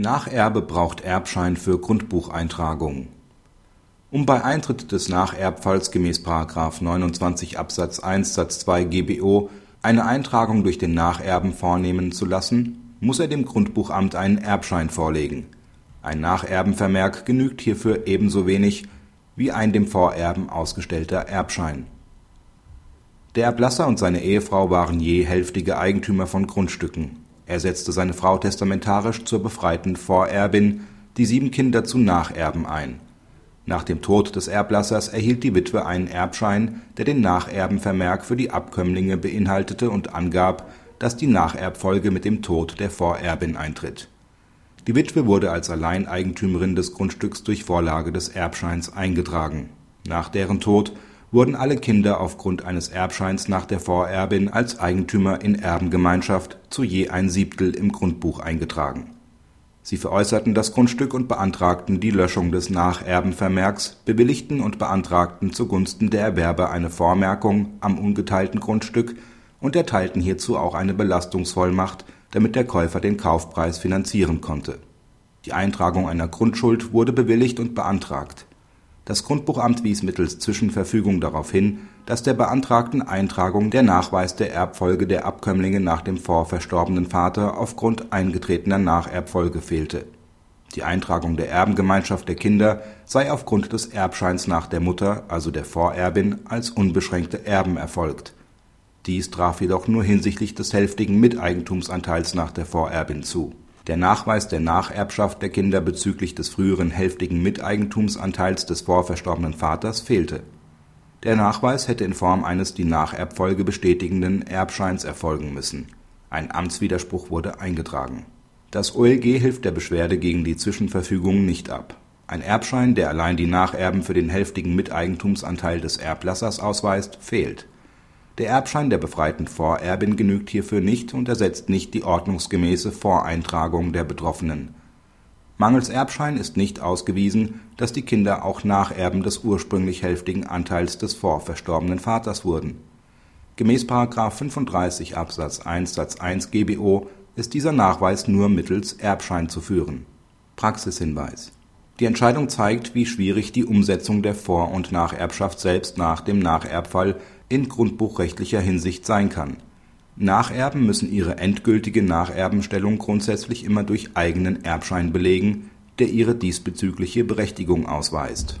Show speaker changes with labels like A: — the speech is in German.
A: Nacherbe braucht Erbschein für Grundbucheintragung. Um bei Eintritt des Nacherbfalls gemäß § 29 Absatz 1 Satz 2 GBO eine Eintragung durch den Nacherben vornehmen zu lassen, muss er dem Grundbuchamt einen Erbschein vorlegen. Ein Nacherbenvermerk genügt hierfür ebenso wenig wie ein dem Vorerben ausgestellter Erbschein. Der Erblasser und seine Ehefrau waren je hälftige Eigentümer von Grundstücken er setzte seine Frau testamentarisch zur befreiten Vorerbin, die sieben Kinder zu Nacherben ein. Nach dem Tod des Erblassers erhielt die Witwe einen Erbschein, der den Nacherbenvermerk für die Abkömmlinge beinhaltete und angab, dass die Nacherbfolge mit dem Tod der Vorerbin eintritt. Die Witwe wurde als Alleineigentümerin des Grundstücks durch Vorlage des Erbscheins eingetragen. Nach deren Tod wurden alle Kinder aufgrund eines Erbscheins nach der Vorerbin als Eigentümer in Erbengemeinschaft zu je ein Siebtel im Grundbuch eingetragen. Sie veräußerten das Grundstück und beantragten die Löschung des Nacherbenvermerks, bewilligten und beantragten zugunsten der Erwerber eine Vormerkung am ungeteilten Grundstück und erteilten hierzu auch eine Belastungsvollmacht, damit der Käufer den Kaufpreis finanzieren konnte. Die Eintragung einer Grundschuld wurde bewilligt und beantragt das Grundbuchamt wies mittels Zwischenverfügung darauf hin, dass der beantragten Eintragung der Nachweis der Erbfolge der Abkömmlinge nach dem vorverstorbenen Vater aufgrund eingetretener Nacherbfolge fehlte. Die Eintragung der Erbengemeinschaft der Kinder sei aufgrund des Erbscheins nach der Mutter, also der Vorerbin, als unbeschränkte Erben erfolgt. Dies traf jedoch nur hinsichtlich des hälftigen Miteigentumsanteils nach der Vorerbin zu der Nachweis der Nacherbschaft der Kinder bezüglich des früheren hälftigen Miteigentumsanteils des vorverstorbenen Vaters fehlte. Der Nachweis hätte in Form eines die Nacherbfolge bestätigenden Erbscheins erfolgen müssen. Ein Amtswiderspruch wurde eingetragen. Das OLG hilft der Beschwerde gegen die Zwischenverfügung nicht ab. Ein Erbschein, der allein die Nacherben für den hälftigen Miteigentumsanteil des Erblassers ausweist, fehlt der Erbschein der befreiten Vorerbin genügt hierfür nicht und ersetzt nicht die ordnungsgemäße Voreintragung der Betroffenen. Mangels Erbschein ist nicht ausgewiesen, dass die Kinder auch Nacherben des ursprünglich hälftigen Anteils des vorverstorbenen Vaters wurden. Gemäß § 35 Absatz 1 Satz 1 GBO ist dieser Nachweis nur mittels Erbschein zu führen. Praxishinweis Die Entscheidung zeigt, wie schwierig die Umsetzung der Vor und Nacherbschaft selbst nach dem Nacherbfall in grundbuchrechtlicher Hinsicht sein kann. Nacherben müssen ihre endgültige Nacherbenstellung grundsätzlich immer durch eigenen Erbschein belegen, der ihre diesbezügliche Berechtigung ausweist